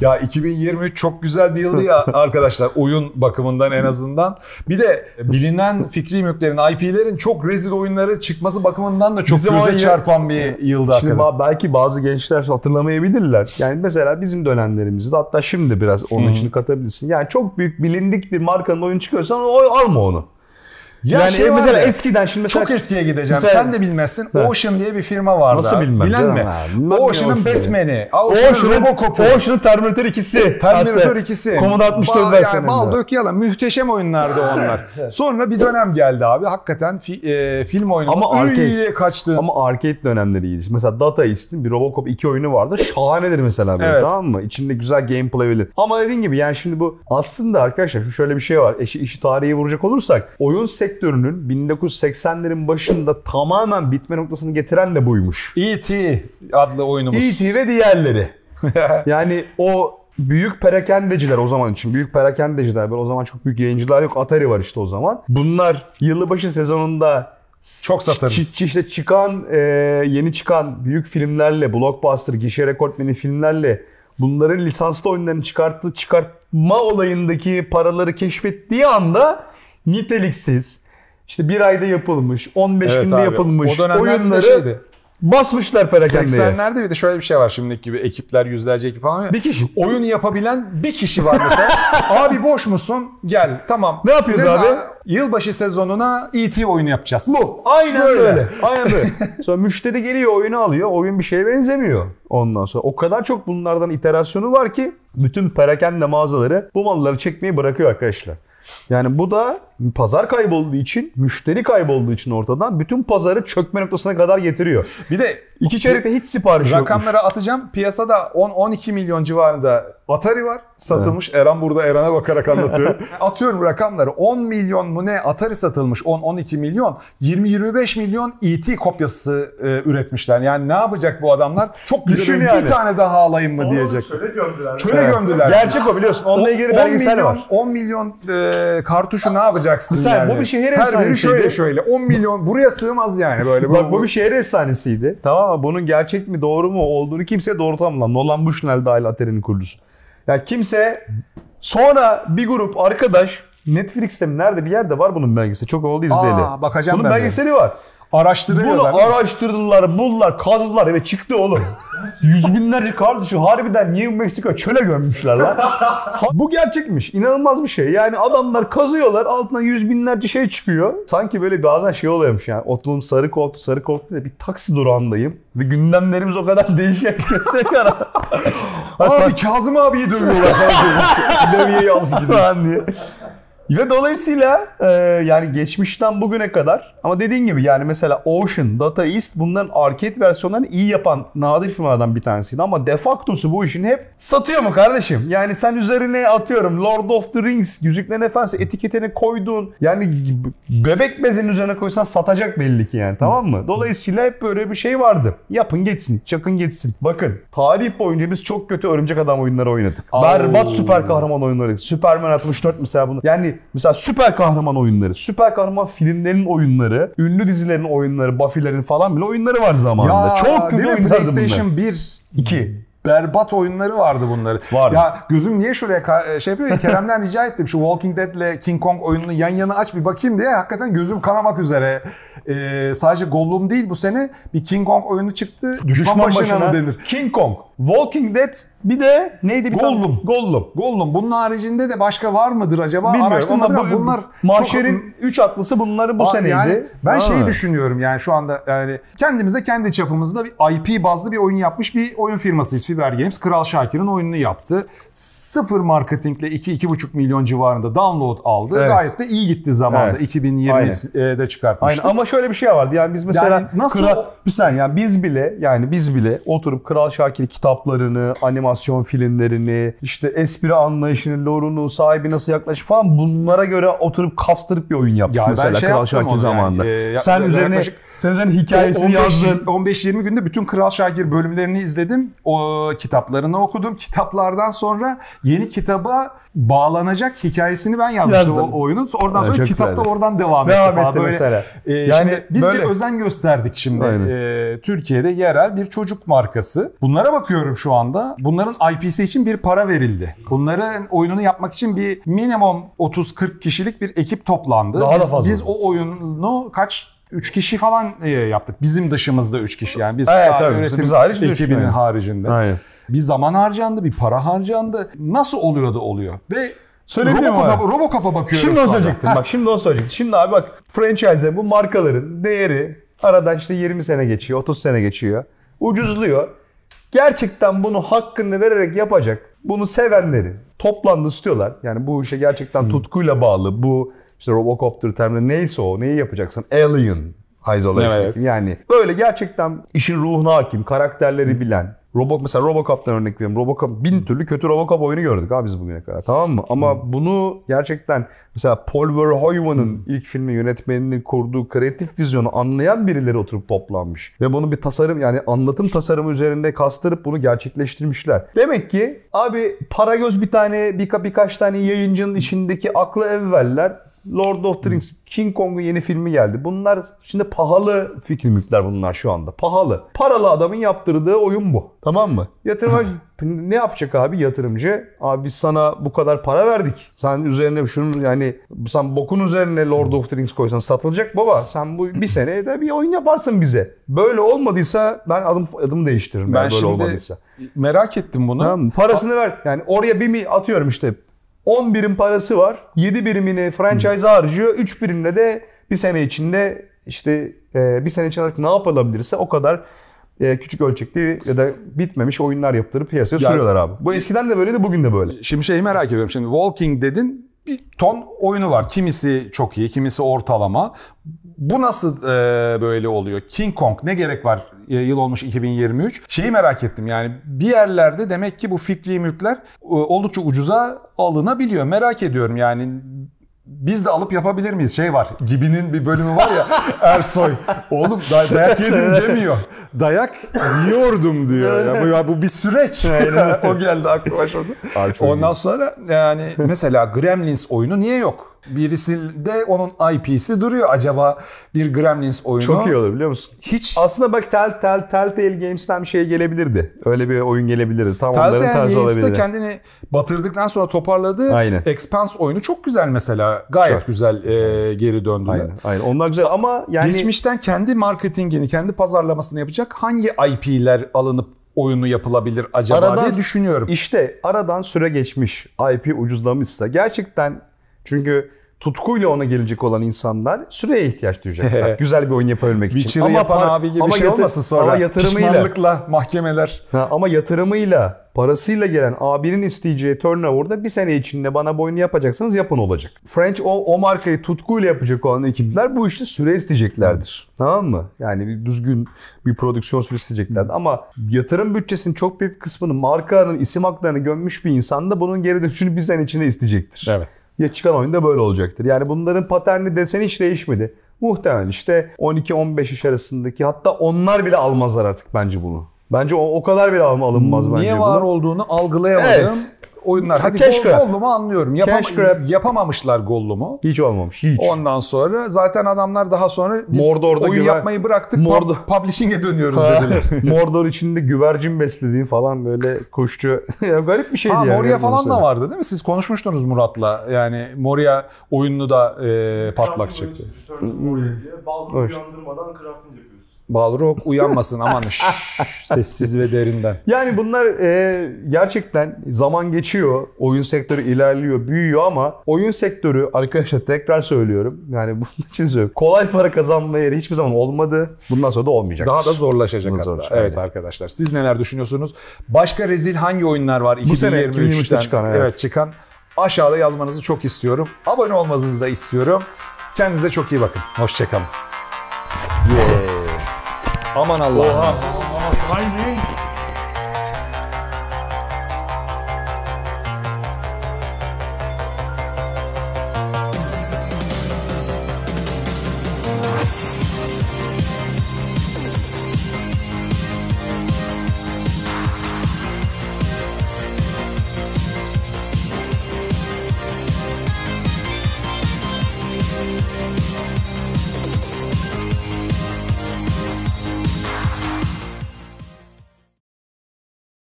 Ya 2023 çok güzel bir yıldı ya arkadaşlar oyun bakımından en azından. Bir de bilinen fikri mülklerin, IP'lerin çok rezil oyunları çıkması bakımından da çok Bizim göze çarpan bir yıldı hakikaten. ba- belki bazı gençler hatırlamayabilirler. Yani mesela bizim dönemlerimizde hatta şimdi biraz onun içini katabilirsin. Yani çok büyük bilindik bir markanın oyunu çıkıyorsan o alma onu. Ya yani şey mesela ya, eskiden şimdi mesela çok eskiye gideceğim. Mesela- Sen de bilmezsin. Ha. Ocean diye bir firma vardı. Nasıl bilmem Bilen mi? Ocean'ın Ocean Batman'i. Ocean'ın Ocean'ın Robocop'u. Ocean'ın Terminator 2'si. Terminator Hatta 2'si. Commodore 64 Ba- versiyonu. yani Bal dök yalan. Muhteşem oyunlardı onlar. Sonra bir dönem geldi abi. Hakikaten fi- e, film oyunu. Ama arcade. kaçtı. Ama arcade dönemleri iyiydi. Mesela Data East'in bir Robocop 2 oyunu vardı. Şahanedir mesela böyle Evet. tamam mı? İçinde güzel gameplay olur. Ama dediğin gibi yani şimdi bu aslında arkadaşlar şöyle bir şey var. Eşi, işi tarihi vuracak olursak oyun sektörünün 1980'lerin başında tamamen bitme noktasını getiren de buymuş. E.T. adlı oyunumuz. E.T. ve diğerleri. yani o büyük perakendeciler o zaman için büyük perakendeciler böyle o zaman çok büyük yayıncılar yok Atari var işte o zaman. Bunlar yılbaşı sezonunda Çok satarız. Ç- ç- işte çıkan e, yeni çıkan büyük filmlerle blockbuster gişe rekortmeni filmlerle bunların lisanslı oyunlarını çıkarttı çıkartma olayındaki paraları keşfettiği anda niteliksiz işte bir ayda yapılmış 15 Evet günde abi. yapılmış O oyunları şeydi. basmışlar perakendeye. 80'lerde bir de şöyle bir şey var şimdiki gibi ekipler yüzlerce ekip falan. Bir kişi. Oyun yapabilen bir kişi var mesela. abi boş musun? Gel tamam. Ne yapıyoruz zaman- abi? Yılbaşı sezonuna E.T. oyunu yapacağız. Bu. Aynen Böyle. böyle. Aynen böyle. Sonra müşteri geliyor oyunu alıyor. Oyun bir şeye benzemiyor. Ondan sonra o kadar çok bunlardan iterasyonu var ki bütün perakende mağazaları bu malları çekmeyi bırakıyor arkadaşlar. Yani bu da pazar kaybolduğu için, müşteri kaybolduğu için ortadan bütün pazarı çökme noktasına kadar getiriyor. Bir de İki çeyrekte hiç sipariş yokmuş. rakamları atacağım. Piyasada 10-12 milyon civarında Atari var satılmış. Eren burada Eren'e bakarak anlatıyor. Atıyorum rakamları. 10 milyon mu ne Atari satılmış 10-12 milyon. 20-25 milyon E.T. kopyası e, üretmişler. Yani ne yapacak bu adamlar? Çok güzel Düşün yani. bir tane daha alayım mı diyecek. Şöyle gömdüler. Çöle Evet. gömdüler. Gerçek o biliyorsun. Onunla ilgili 10 belgesel milyon, var. 10 milyon e, kartuşu ne yapacaksın Mesela yani? bu bir şehir Her biri efsanesiydi. şöyle şöyle. 10 milyon buraya sığmaz yani böyle. Bak bu bir şehir efsanesiydi. Tamam mı? Bunun gerçek mi doğru mu olduğunu kimse doğrultamaz. Nolan Bushnell dahil Atari'nin kurucusu. Ya kimse sonra bir grup arkadaş Netflix'te mi nerede bir yerde var bunun belgeseli. Çok oldu izleyeli. Aa, bakacağım bunun ben de. belgeseli var. araştırıyorlar. Bunu araştırdılar, buldular, kazdılar ve çıktı oğlum. Yüz binlerce kardeşi harbiden New Mexico çöle gömmüşler lan. Bu gerçekmiş. İnanılmaz bir şey. Yani adamlar kazıyorlar altına yüz binlerce şey çıkıyor. Sanki böyle bazen şey oluyormuş yani. Oturduğum sarı koltuk, sarı koltuk de bir taksi durağındayım. Ve gündemlerimiz o kadar değişik gösteriyor. Abi Kazım abiyi dövüyorlar. Levyeyi alıp gidiyorsun. Ve dolayısıyla e, yani geçmişten bugüne kadar ama dediğin gibi yani mesela Ocean, Data East bunların arcade versiyonlarını iyi yapan nadir firmalardan bir tanesiydi ama de factosu bu işin hep satıyor mu kardeşim? Yani sen üzerine atıyorum Lord of the Rings, Yüzüklerin Efendisi etiketini koydun. Yani bebek bezinin üzerine koysan satacak belli ki yani tamam mı? Dolayısıyla hep böyle bir şey vardı. Yapın geçsin, çakın geçsin. Bakın tarih boyunca biz çok kötü Örümcek Adam oyunları oynadık. Berbat süper kahraman oyunları. Superman 64 mesela bunu. Yani mesela süper kahraman oyunları, süper kahraman filmlerin oyunları, ünlü dizilerin oyunları, Buffy'lerin falan bile oyunları var zamanında. Ya, Çok kötü oyunlardı PlayStation bunlar. 1 2. berbat oyunları vardı bunları. Vardı. Ya gözüm niye şuraya ka- şey yapıyor ya Kerem'den rica ettim şu Walking Dead'le King Kong oyununu yan yana aç bir bakayım diye hakikaten gözüm kanamak üzere. Ee, sadece Gollum değil bu sene bir King Kong oyunu çıktı. Düşman, başına, mı denir? King Kong, Walking Dead bir de neydi bir Gollum. tane? Gollum. Gollum. Bunun haricinde de başka var mıdır acaba? Bilmiyorum ama bu, bunlar Mahşer'in 3 atlısı bunları bu Aa, seneydi. Yani ben şeyi düşünüyorum yani şu anda yani kendimize kendi çapımızda bir IP bazlı bir oyun yapmış bir oyun firmasıyız Fiber Games. Kral Şakir'in oyununu yaptı. Sıfır marketingle 2-2,5 milyon civarında download aldı. Evet. Gayet de iyi gitti zamanda. Evet. 2020'de çıkartmıştı. Aynen ama şöyle bir şey vardı yani biz mesela Yani nasıl Kral- bir saniye yani biz bile yani biz bile oturup Kral Şakir kitaplarını, animasyon filmlerini, işte espri anlayışını, lore'unu, sahibi nasıl yaklaşır falan bunlara göre oturup kastırıp bir oyun yaptık Ya mesela şey yaptım Şakir onu yani, zamanında. e, Sen üzerine yaklaşık Sen üzerine hikayesini 15 yazdın. 15-20 günde bütün Kral Şakir bölümlerini izledim. O kitaplarını okudum. Kitaplardan sonra yeni kitaba bağlanacak hikayesini ben yazmıştım Yazdın. o oyunun. Oradan sonra çok kitap da güzeldi. oradan devam, Devam etti. etti mesela. E, Yani şimdi biz böyle- bir özen gösterdik şimdi. Aynen. E, Türkiye'de yerel bir çocuk markası. Bunlara bakıyorum şu anda. Bunların IP'si için bir para verildi. Bunların oyununu yapmak için bir minimum 30-40 kişilik bir ekip toplandı. Daha da biz, fazla. biz o oyunu kaç 3 kişi falan e, yaptık. Bizim dışımızda 3 kişi yani. Biz Evet, tabii. üretim Biz hariç ekibinin haricinde. Aynen. Bir zaman harcandı, bir para harcandı. Nasıl oluyor da oluyor. Ve Robocop'a? Robocop'a bakıyoruz. Şimdi onu söyleyecektim. Bak şimdi onu söyleyecektim. Şimdi abi bak franchise bu markaların değeri aradan işte 20 sene geçiyor, 30 sene geçiyor. Ucuzluyor. Gerçekten bunu hakkını vererek yapacak. Bunu sevenleri toplandı istiyorlar. Yani bu işe gerçekten tutkuyla bağlı. Bu işte Robocop'tur, Terminator neyse o neyi yapacaksın? Alien. Isolation. Evet. Yani böyle gerçekten işin ruhuna hakim, karakterleri bilen. Robo, mesela Robocop'tan örnek vereyim. Robocop bin türlü kötü Robocop oyunu gördük abi biz bugüne kadar. Tamam mı? Ama bunu gerçekten mesela Paul Verhoeven'ın ilk filmi yönetmeninin kurduğu kreatif vizyonu anlayan birileri oturup toplanmış. Ve bunu bir tasarım yani anlatım tasarımı üzerinde kastırıp bunu gerçekleştirmişler. Demek ki abi para göz bir tane birka, birkaç tane yayıncının içindeki aklı evveller Lord of the Rings, King Kong'un yeni filmi geldi. Bunlar şimdi pahalı fikrimlikler bunlar şu anda. Pahalı. Paralı adamın yaptırdığı oyun bu. Tamam mı? Yatırımcı ne yapacak abi yatırımcı? Abi biz sana bu kadar para verdik. Sen üzerine şunun yani sen bokun üzerine Lord of the Rings koysan satılacak baba. Sen bu bir senede bir oyun yaparsın bize. Böyle olmadıysa ben adım adım değiştiririm. Ben yani böyle şimdi olmadıysa. merak ettim bunu. Tamam? Parasını ver. Yani oraya bir mi atıyorum işte 10 birim parası var. 7 birimini franchise harcıyor. 3 birimle de bir sene içinde işte e, bir sene içinde ne yapılabilirse o kadar e, küçük ölçekli ya da bitmemiş oyunlar yaptırıp piyasaya Ya- sürüyorlar abi. Bu eskiden de böyleydi bugün de böyle. Şimdi şeyi merak ediyorum. Şimdi Walking dedin bir ton oyunu var. Kimisi çok iyi, kimisi ortalama. Bu nasıl e, böyle oluyor? King Kong ne gerek var? E, yıl olmuş 2023. Şeyi merak ettim yani bir yerlerde demek ki bu fikri mülkler e, oldukça ucuza alınabiliyor. Merak ediyorum yani biz de alıp yapabilir miyiz? Şey var. Gibi'nin bir bölümü var ya Ersoy. Oğlum day- dayak yedim demiyor. Dayak yiyordum diyor. Ya bu, ya bu bir süreç. o geldi aklıma çok Ondan sonra yani mesela Gremlins oyunu niye yok? Birisinde onun IP'si duruyor. Acaba bir Gremlins oyunu Çok iyi olur biliyor musun? hiç Aslında bak Tell, Tell, Telltale Games'ten bir şey gelebilirdi. Öyle bir oyun gelebilirdi. Tam onların Telltale tarzı Games'te olabilirdi. kendini batırdıktan sonra toparladığı Aynen. Expanse oyunu çok güzel mesela. Gayet Çok. güzel e, geri döndüler. Aynen, aynen. Onlar güzel ama yani Geçmişten kendi marketingini, kendi pazarlamasını yapacak hangi IP'ler alınıp oyunu yapılabilir acaba Aradan- diye düşünüyorum. İşte aradan süre geçmiş. IP ucuzlamışsa gerçekten çünkü tutkuyla ona gelecek olan insanlar süreye ihtiyaç duyacaklar. Güzel bir oyun yapabilmek için. Witcher'ı yapan par- abi gibi bir şey yatı- olmasın sonra. Ama yatırımıyla, Pişmanlıkla mahkemeler. Ha, ama yatırımıyla, parasıyla gelen abinin isteyeceği turnover'da bir sene içinde bana bu oyunu yapacaksanız yapın olacak. French o, o markayı tutkuyla yapacak olan ekipler bu işte süre isteyeceklerdir. Tamam mı? Yani bir düzgün bir prodüksiyon süresi isteyeceklerdir. Ama yatırım bütçesinin çok büyük kısmını markanın isim haklarını gömmüş bir insan da bunun geri dönüşünü bir sene içinde isteyecektir. Evet. Ya çıkan oyunda böyle olacaktır. Yani bunların paterni deseni hiç değişmedi. Muhtemelen işte 12-15 iş arasındaki hatta onlar bile almazlar artık bence bunu. Bence o, o kadar bile alınmaz bence Niye bunu. var olduğunu algılayamadığım Evet. Oyunlar. Hadi Cash Gol-. Gollum'u anlıyorum. Cash grab. yapamamışlar Gollum'u. Hiç olmamış. Hiç. Ondan sonra zaten adamlar daha sonra biz Mordor'da oyun güven- yapmayı bıraktık Mordor- pub- publishing'e dönüyoruz dediler. Mordor içinde güvercin beslediğin falan böyle kuşçu. ya garip bir şeydi Ha yani. Moria falan da vardı değil mi? Siz konuşmuştunuz Murat'la. Yani Moria oyununu da e, patlak çıktı. Evet. uyandırmadan crafting yapıyoruz. Balrog uyanmasın aman şşş, sessiz ve derinden. Yani bunlar e, gerçekten zaman geçiyor. Oyun sektörü ilerliyor, büyüyor ama oyun sektörü arkadaşlar tekrar söylüyorum. Yani bunun için söylüyorum. Kolay para kazanma yeri hiçbir zaman olmadı. Bundan sonra da olmayacak. Daha da zorlaşacak Daha hatta. zorlaşacak, Evet aynen. arkadaşlar. Siz neler düşünüyorsunuz? Başka rezil hangi oyunlar var Bu sene, 2023'ten? 2023'te çıkan, evet. çıkan. Aşağıda yazmanızı çok istiyorum. Abone olmanızı da istiyorum. Kendinize çok iyi bakın. Hoşçakalın. Yeah. Aman Allah'ım. Oha. Vay be.